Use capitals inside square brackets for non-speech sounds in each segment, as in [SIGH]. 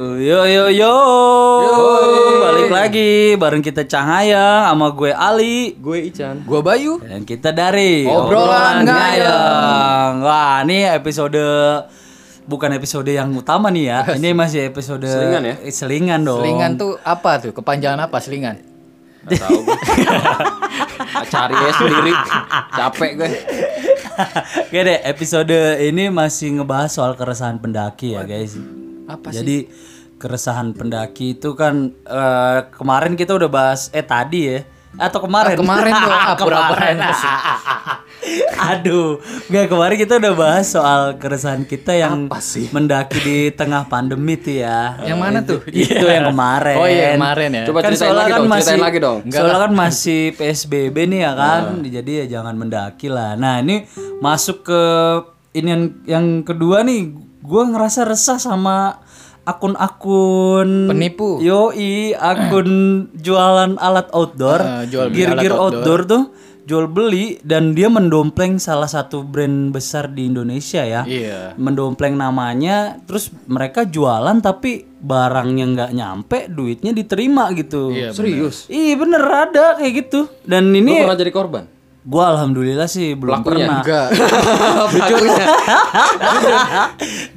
Yo yo yo. Balik lagi bareng kita Cahaya sama gue Ali. Gue Ican. Gua Bayu. Dan kita dari Obrolan Ngayang. Wah, ini episode bukan episode yang utama nih ya. [LAUGHS] Ini masih episode Selingan ya? Eh, Selingan dong. Selingan tuh apa tuh? Kepanjangan apa selingan? Gak tahu gue. Cari ya sendiri. Capek gue. [LAUGHS] Oke deh, episode ini masih ngebahas soal keresahan pendaki ya, guys. Apa Jadi keresahan pendaki itu kan eh, kemarin kita udah bahas eh tadi ya atau kemarin Ah, kemarin tuh, [LAUGHS] ah, Kemarin. [LAUGHS] Aduh, nggak kemarin kita udah bahas soal keresahan kita yang Apa sih? mendaki di tengah pandemi tuh ya. Yang mana tuh? Itu yang kemarin. Oh iya kemarin ya. Coba kan ceritain soalnya lagi kan dong, masih ceritain lagi dong. soalnya kan masih PSBB nih ya kan. Jadi ya jangan mendaki lah. Nah, ini masuk ke ini yang yang kedua nih, gua ngerasa resah sama akun-akun Penipu. Yoi, akun [CLEARS THROAT] jualan alat outdoor, jual beli gear-gear alat outdoor. tuh jual beli dan dia mendompleng salah satu brand besar di Indonesia ya Iya. mendompleng namanya terus mereka jualan tapi barangnya nggak nyampe duitnya diterima gitu Iya, Serius. Iya bener ada kayak gitu dan Lu ini pernah jadi korban? Gua alhamdulillah sih belum Pelakunya? pernah. Enggak. [LAUGHS] Pelakunya.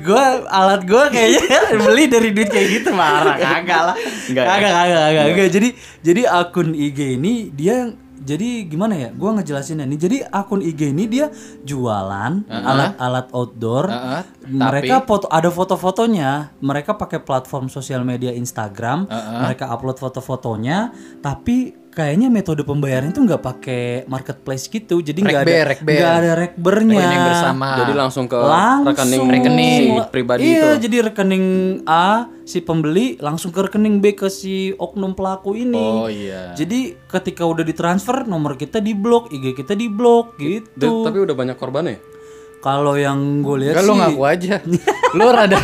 gua alat gua kayaknya [LAUGHS] beli dari duit kayak gitu marah. Kagak lah. Enggak ya? kagak kagak kagak. Enggak. jadi jadi akun IG ini dia jadi gimana ya? Gua ngejelasinnya nih. Jadi akun IG ini dia jualan alat-alat outdoor. Heeh, mereka foto ada foto-fotonya. Mereka pakai platform sosial media Instagram. Mereka upload foto-fotonya. Tapi kayaknya metode pembayaran itu nggak pakai marketplace gitu jadi nggak ada nggak ada rekbernya Rekening bersama. Jadi langsung ke langsung rekening Rekening. si pribadi iya itu. jadi rekening A si pembeli langsung ke rekening B ke si oknum pelaku ini Oh iya. jadi ketika udah ditransfer nomor kita di blok IG kita di blok Dan- gitu Tapi udah banyak korbannya. kalau yang gue lihat sih lu ngaku aja. [LAUGHS] lu rada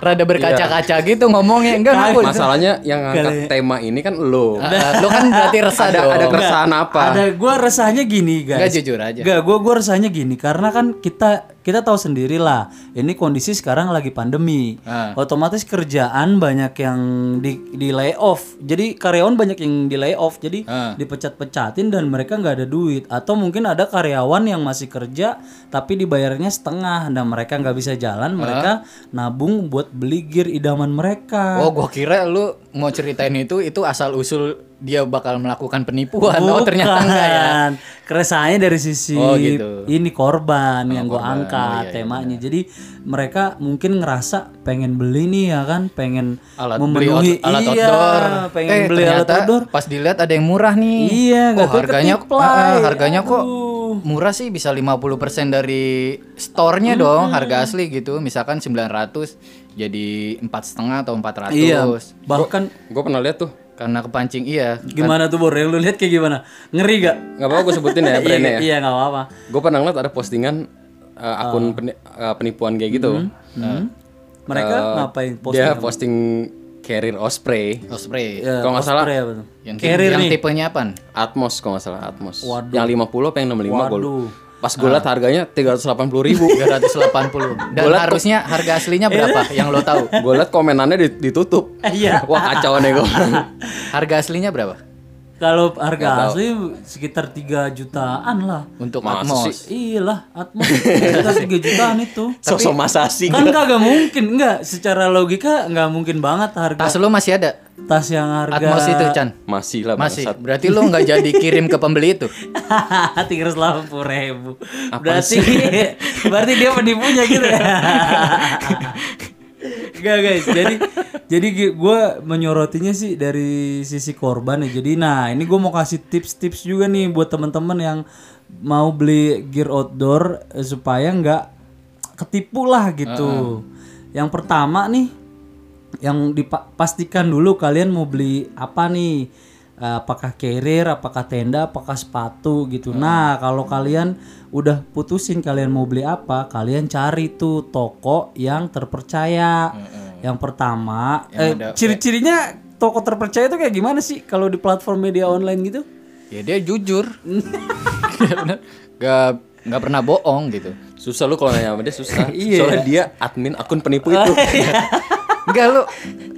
rada berkaca-kaca gitu ngomongnya. Enggak ngaku. Masalahnya yang ngangkat tema ini kan lo. Ah, lu kan berarti resah Ada dong. ada keresahan apa? ada gue resahnya gini guys Enggak jujur aja. Gak, gue gue rasanya gini karena kan kita kita tahu sendiri lah ini kondisi sekarang lagi pandemi, Ah. otomatis kerjaan banyak yang di di layoff, jadi karyawan banyak yang di layoff, jadi Ah. dipecat-pecatin dan mereka nggak ada duit, atau mungkin ada karyawan yang masih kerja tapi dibayarnya setengah, dan mereka nggak bisa jalan, mereka nabung buat beli gear idaman mereka. Oh, gua kira lu mau ceritain itu itu asal usul dia bakal melakukan penipuan. Oh, ternyata enggak ya. Bukan. Keresahannya dari sisi Oh, gitu. ini korban yang gua korban. angkat Oh, iya, temanya. Jadi mereka mungkin ngerasa pengen beli nih ya kan, pengen Alat memenuhi beli alat iya, outdoor. pengen eh, beli alat outdoor. Pas dilihat ada yang murah nih. Iya, oh, harganya ah, harganya kok Aduh. murah sih bisa 50% dari store-nya dong, harga asli gitu. Misalkan 900 jadi empat setengah atau 400. Iya. Bahkan Gue pernah lihat tuh. Karena kepancing iya. gimana tuh Bor? Yang lu lihat kayak gimana? Ngeri gak? Nggak apa-apa gue sebutin ya [LAUGHS] brandnya ya. Iya, nggak apa-apa. Gue pernah ngeliat ada postingan uh, akun peni- uh, penipuan kayak gitu. Hmm. Mereka Eh, ngapain posting? Dia posting carrier Osprey. Spray. Ya, kalau nggak salah, Osprey apa tuh? Yang, Carrier yang nih. tipenya apa? Atmos kalau nggak salah Atmos. Waduh. Yang 50 apa yang 65 gue Waduh. Pas gue liat harganya 380 ribu. [LAUGHS] 380. Dan harusnya harga aslinya berapa [LAUGHS] yang lo tahu? gue liat komenannya di- ditutup. Iya. Wah kacau nih gue. Harga aslinya berapa? Kalau harga asli sekitar 3 jutaan lah. Untuk Masa Atmos. Iya lah, Atmos sekitar 3 jutaan itu. [LAUGHS] Sosok masa sih. Kan kagak mungkin, enggak. Secara logika enggak mungkin banget harga Tas lo masih ada? tas yang harga Atmos itu, Chan? Masih lah Masih. bangsat. Berarti lo nggak jadi kirim ke pembeli itu? [LAUGHS] tiga ratus delapan puluh ribu. Berarti, [LAUGHS] berarti dia penipunya gitu ya. Enggak guys, jadi jadi gue menyorotinya sih dari sisi korban ya. Jadi nah ini gue mau kasih tips-tips juga nih buat teman-teman yang mau beli gear outdoor eh, supaya nggak ketipu lah gitu. Yang pertama nih, yang dipastikan dulu kalian mau beli apa nih? Eh, apakah carrier, apakah tenda, apakah sepatu gitu. Nah, kalau kalian udah putusin kalian mau beli apa, kalian cari tuh toko yang terpercaya. Yang pertama, eh, ciri-cirinya toko terpercaya itu kayak gimana sih kalau di platform media online gitu? Ya dia jujur. [LAUGHS] Gak nggak pernah bohong gitu. Susah lu kalau nanya sama dia susah. [LAUGHS] Iya. Soalnya dia admin akun penipu itu. [LAUGHS] Enggak lu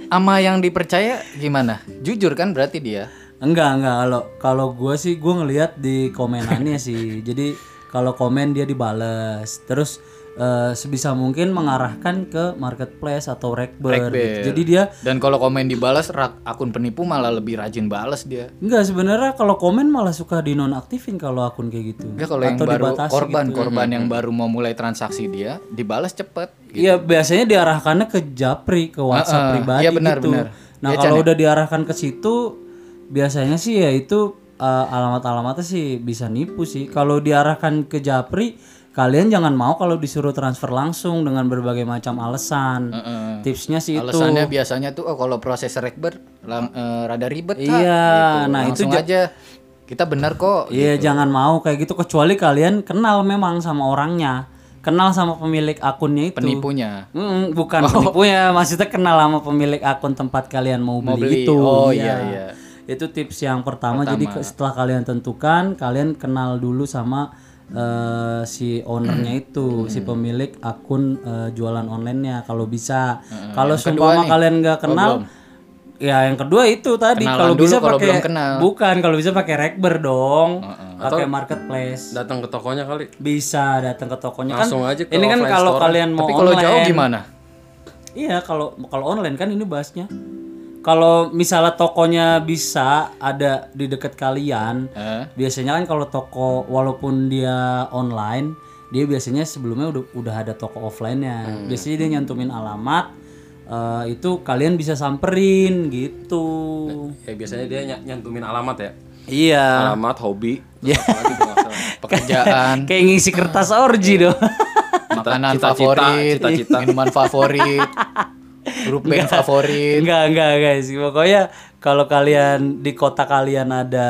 sama yang dipercaya gimana? Jujur kan berarti dia. Enggak, enggak. Kalau kalau gue sih gue ngelihat di komenannya [LAUGHS] sih. Jadi kalau komen dia dibales. Terus eh, sebisa mungkin mengarahkan ke marketplace atau rekber. Gitu. Jadi dia Dan kalau komen dibalas rak- akun penipu malah lebih rajin balas dia. enggak sebenarnya kalau komen malah suka dinonaktifin kalau akun kayak gitu. Enggak kalau yang baru korban gitu. korban yang baru mau mulai transaksi dia dibalas cepet. Iya biasanya diarahkannya ke Japri ke WhatsApp Heeh. pribadi Iya, benar, gitu. benar. Nah Iya, kalau ya? udah diarahkan ke situ biasanya sih ya itu eh, alamat-alamatnya sih bisa nipu sih. Kalau diarahkan ke Japri kalian jangan mau kalau disuruh transfer langsung dengan berbagai macam alasan. Heeh. Tipsnya sih itu. Alasannya biasanya tuh oh kalau proses rekber lang- eh, rada ribet. Iya, Gitu. nah itu Langsung ja- aja kita benar kok. Iya jangan mau kayak gitu kecuali kalian kenal memang sama orangnya, kenal sama pemilik akunnya itu. Penipunya. Mm, bukan penipunya, maksudnya kenal sama pemilik akun tempat kalian mau beli, Mau beli. itu. Oh, iya, iya. Itu tips yang pertama. Jadi ke- setelah kalian tentukan, kalian kenal dulu sama eh, si ownernya itu, si pemilik akun eh, jualan onlinenya kalau bisa. Kalau seumpama kalian nggak kenal, ya yang kedua itu tadi kalau bisa pakai bukan kalau bisa pakai rekber dong, pakai marketplace. Datang ke tokonya kali. Bisa datang ke tokonya Langsung kan. aja ke ini kan kalau store. kalian mau Tapi kalau online. jauh gimana? Iya, kalau kalau online kan ini bahasnya. Kalau misalnya tokonya bisa ada di dekat kalian, Eh? biasanya kan kalau toko walaupun dia online, dia biasanya sebelumnya udah udah ada toko offline-nya. Hmm. Biasanya dia nyantumin alamat eh, itu kalian bisa samperin gitu. Ya biasanya dia ny- nyantumin alamat ya. Iya. Alamat, hobi. Iya. [LAUGHS] Pekerjaan, Kayak ngisi kertas orji dong. makanan cita-cita, favorit, cita-cita. minuman favorit, grup band favorit. enggak, enggak guys. Pokoknya kalau kalian di kota kalian ada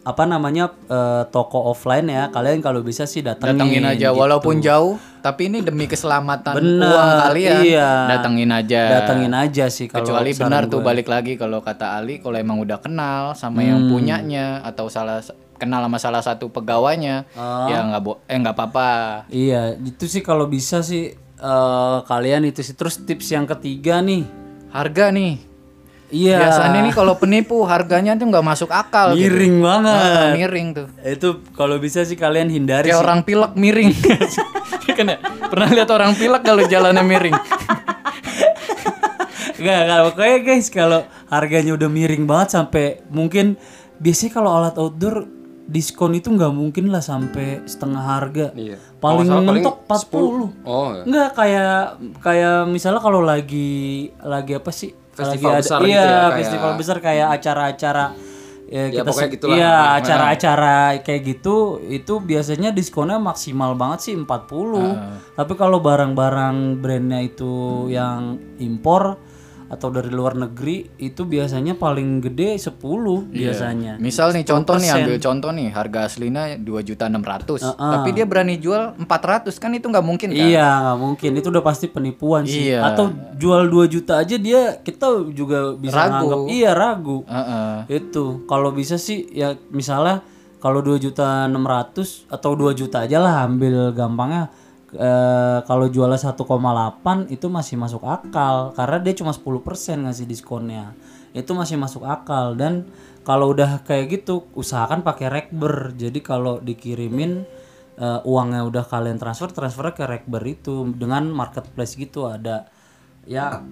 apa namanya eh, toko offline ya, kalian kalau bisa sih datengin. Datengin aja gitu. walaupun jauh, tapi ini demi keselamatan Bener, uang kalian. iya. Datengin aja. Datengin aja sih kalau Kecuali benar gue. tuh balik lagi kalau kata Ali kalau emang udah kenal sama yang Hmm. punyanya atau salah kenal sama salah satu pegawainya Ah. ya nggak bo eh nggak apa-apa. Iya, itu sih kalau bisa sih eh, kalian itu sih terus tips yang ketiga nih. Harga nih. Iya. Biasanya nih kalau penipu harganya tuh nggak masuk akal gitu. miring banget. Ah, miring tuh. Itu kalau bisa sih kalian hindari Kayak sih. orang pilek miring. [LAUGHS] kan ya? Pernah lihat orang pilek kalau jalannya miring? Enggak, enggak, pokoknya guys kalau harganya udah miring banget sampai mungkin biasanya kalau alat outdoor diskon itu nggak mungkin lah sampai setengah harga. Iya. Paling salah mentok 40. Oh, ya. Enggak kayak kayak misalnya kalau lagi lagi apa sih? Festival lagi besar iya, gitu ya, kayak- festival besar kayak acara-acara ya, Ya, kita gitulah. Iya, acara-acara kayak gitu itu biasanya diskonnya maksimal banget sih 40. Tapi kalau barang-barang brandnya itu yang impor atau dari luar negeri itu biasanya paling gede 10 biasanya. Misal nih contoh nih ambil contoh nih harga aslinya dua juta enam ratus, Heeh. tapi dia berani jual 400 kan itu nggak mungkin kan? Iya nggak mungkin itu udah pasti penipuan sih. Iya. Atau jual 2 juta aja dia kita juga bisa Ragu. nganggap iya ragu. Heeh. Itu kalau bisa sih ya misalnya kalau 2 juta 600 atau 2 juta aja lah ambil gampangnya eh, kalau jualnya 1,8 itu masih masuk akal karena dia cuma 10% ngasih diskonnya. Itu masih masuk akal dan kalau udah kayak gitu usahakan pakai rekber. Jadi kalau dikirimin eh, uangnya udah kalian transfer transfernya ke rekber itu dengan marketplace gitu ada ya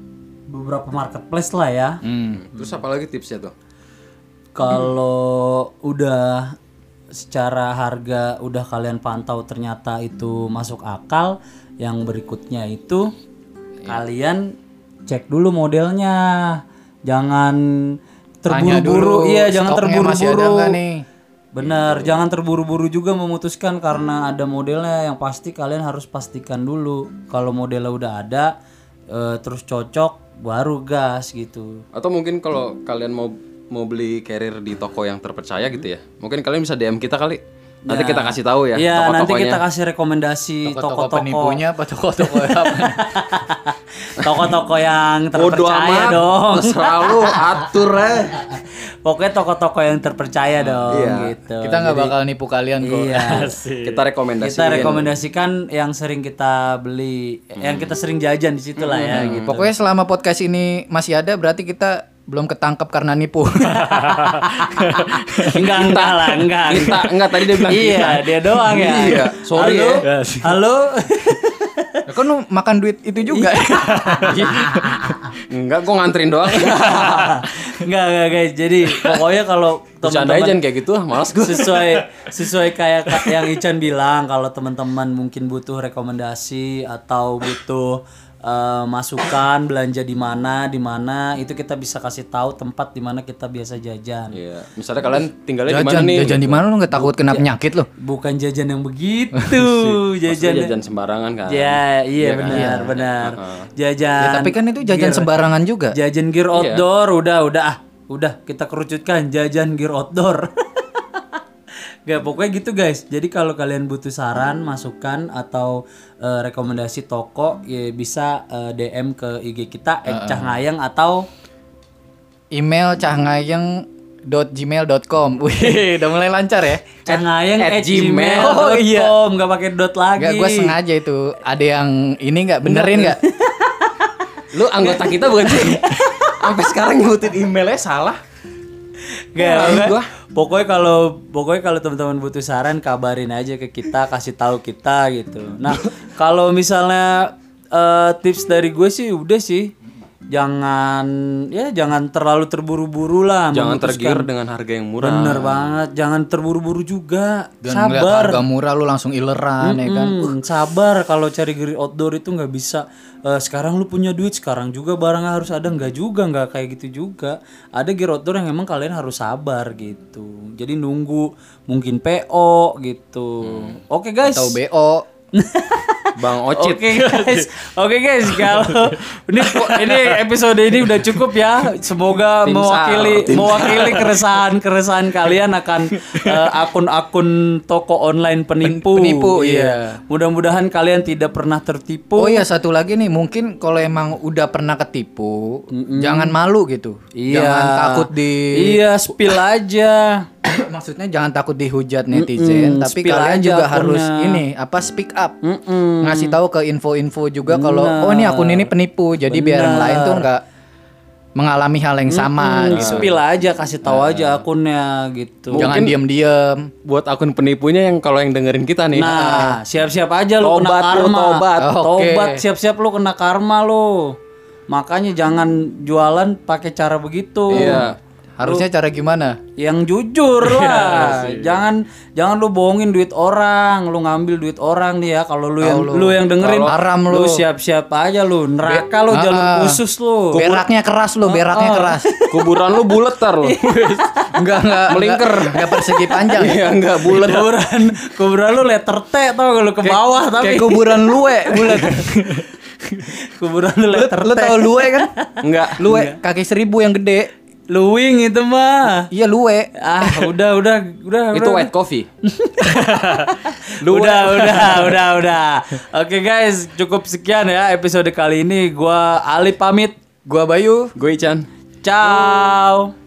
beberapa marketplace lah ya. Hmm. Terus apa lagi tipsnya tuh? Kalau udah secara harga udah kalian pantau ternyata itu masuk akal, yang berikutnya itu kalian cek dulu modelnya. Jangan terburu-buru. Iya, jangan stoknya masih ada terburu-buru. nih? Bener, jangan terburu-buru juga memutuskan karena ada modelnya yang pasti kalian harus pastikan dulu kalau modelnya udah ada eh, terus cocok baru gas gitu. Atau mungkin kalau kalian mau mau beli carrier di toko yang terpercaya gitu ya. Mungkin kalian bisa DM kita kali. Nanti kita kasih tahu ya Iya, nanti kita kasih rekomendasi Toko-toko penipunya apa toko-toko apa? [LAUGHS] toko-toko yang terpercaya amat. dong. Terserah lu atur eh. [LAUGHS] pokoknya toko-toko yang terpercaya dong Iya. gitu. Kita nggak bakal nipu kalian kok. Iya. [LAUGHS] Kita rekomendasi. kita rekomendasikan yang sering kita beli, yang kita sering jajan di situ lah ya gitu. Pokoknya selama podcast ini masih ada berarti kita belum ketangkap karena nipu. [LAUGHS] enggak enggak lah, enggak. Kita enggak tadi dia bilang Iya, dia doang ya. Iya, sorry Halo? ya. Halo. Ya kan lu makan duit itu juga. [LAUGHS] Enggak, gua nganterin doang. enggak, enggak guys. Jadi pokoknya kalau teman-teman jangan kayak gitu lah, malas gua. sesuai sesuai kayak ka- yang Ican bilang kalau teman-teman mungkin butuh rekomendasi atau butuh eh, masukan belanja di mana di mana itu kita bisa kasih tahu tempat di mana kita biasa jajan Iya, misalnya kalian tinggalnya di mana nih? jajan di mana lu nggak takut kena penyakit lu? bukan jajan yang begitu [LAUGHS] Maksudnya jajan jajan sembarangan kan. ya iya kan? benar benar jajan Ya, tapi kan itu jajan sembarangan juga. jajan gear outdoor udah udah ah udah kita kerucutkan jajan gear outdoor [LAUGHS] Gak pokoknya gitu guys. Jadi kalau kalian butuh saran, masukan atau eh, rekomendasi toko, ya bisa eh, DM ke IG kita @cahngayang atau Email cahnggayeng.gmail.com. [LAUGHS] Wih, udah mulai lancar ya. cahngayang at at gmail. Oh, iya. nggak pakai dot lagi. Gak, gue sengaja itu. Ada yang ini nggak benerin nggak? Lu anggota kita bukan sih? [LAUGHS] Sampai sekarang nyebutin emailnya salah. Gak, gua. pokoknya kalau pokoknya kalau teman-teman butuh saran kabarin aja ke kita, kasih tahu kita gitu. Nah, [LAUGHS] kalau misalnya eh, tips dari gue sih udah sih jangan ya jangan terlalu terburu-buru lah Jangan tergiur dengan harga yang murah. Bener banget, jangan terburu-buru juga. Dan sabar. harga murah lu langsung ileran ya kan. Hmm, sabar kalau cari gear outdoor itu nggak bisa eh, sekarang lu punya duit sekarang juga barangnya harus ada nggak juga nggak kayak gitu juga ada gear outdoor yang emang kalian harus sabar gitu jadi nunggu mungkin PO gitu oke guys Atau BO. [LAUGHS] Bang Oke Ocit. guys, oke guys, [LAUGHS] kalau ini ini episode ini udah cukup ya. Semoga Tim mewakili tim mewakili keresahan keresahan kalian akan eh, akun-akun toko online penipu. Penipu, iya. Mudah-mudahan kalian tidak pernah tertipu. Oh iya satu lagi nih mungkin kalau emang udah pernah ketipu jangan malu gitu. Iya. Jangan takut di Iya, spill [COUGHS] aja. [COUGHS] maksudnya jangan takut dihujat netizen tapi spill kalian aja juga akunnya. harus ini apa speak up. Mm-mm. Ngasih tahu ke info-info juga kalau oh ini akun ini penipu jadi biar yang lain tuh nggak mengalami hal yang sama Hmm, gitu. Spill aja, kasih tahu aja akunnya gitu. Jangan diem-diem. Buat akun penipunya yang kalau yang dengerin kita nih. Nah, siap-siap aja lu kena lu, karma. tobat. Oke. Tobat, siap-siap lu kena karma lu. Makanya jangan jualan pakai cara begitu. Iya. Harusnya cara gimana? Yang jujur [LAUGHS] lah. jangan jangan lu bohongin duit orang, lu ngambil duit orang nih ya. Kalau lu yang lu, yang dengerin Kalau haram lu lu. siap-siap aja lu. Neraka lu jalur Ah. khusus lu. Beraknya keras lo, beraknya keras. [LAUGHS] Kuburan lu bulet tar lu. Enggak enggak Melingkar. enggak, persegi panjang. Iya, enggak bulet. Kuburan kuburan lu letter T tau gak lu ke bawah tapi Kayak kuburan luwe, bulat. [LAUGHS] kuburan lu letter Lu T. tau luwe kan? Enggak. Luwe kaki seribu yang gede. Luwing itu mah. Iya luwe. Ah, udah udah udah Itu udah. white coffee. [LAUGHS] udah, udah, udah, udah. Oke guys, cukup sekian ya episode kali ini. Gua Ali pamit. Gua Bayu. Gue Ican. Ciao.